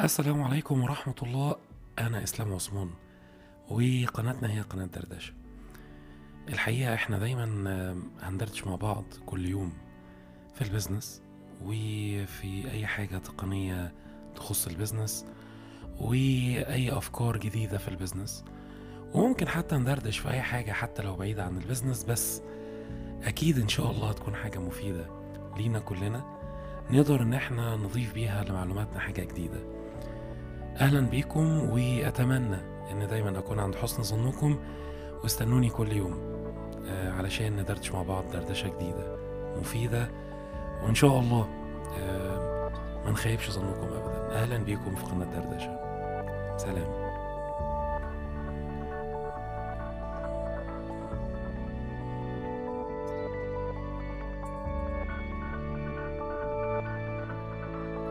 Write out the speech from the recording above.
السلام عليكم ورحمة الله. أنا إسلام عثمان وقناتنا هي قناة دردشة. الحقيقة إحنا دايما آه، هندردش مع بعض كل يوم في ال business وفي أي حاجة تقنية تخص ال business وأي أفكار جديدة في ال business. وممكن حتى ندردش في أي حاجة حتى لو بعيدة عن ال business بس أكيد إن شاء الله هتكون حاجة مفيدة لينا كلنا نقدر إن إحنا نضيف بيها لمعلوماتنا حاجة جديدة. أهلا بيكم وأتمنى إن دايما أكون عند حسن ظنكم. واستنوني كل يوم آه، علشان ندردش مع بعض دردشة جديدة مفيدة. وإن شاء الله آه، ما نخيبش ظنكم ابدا. أهلا بيكم في قناة دردشة. سلام.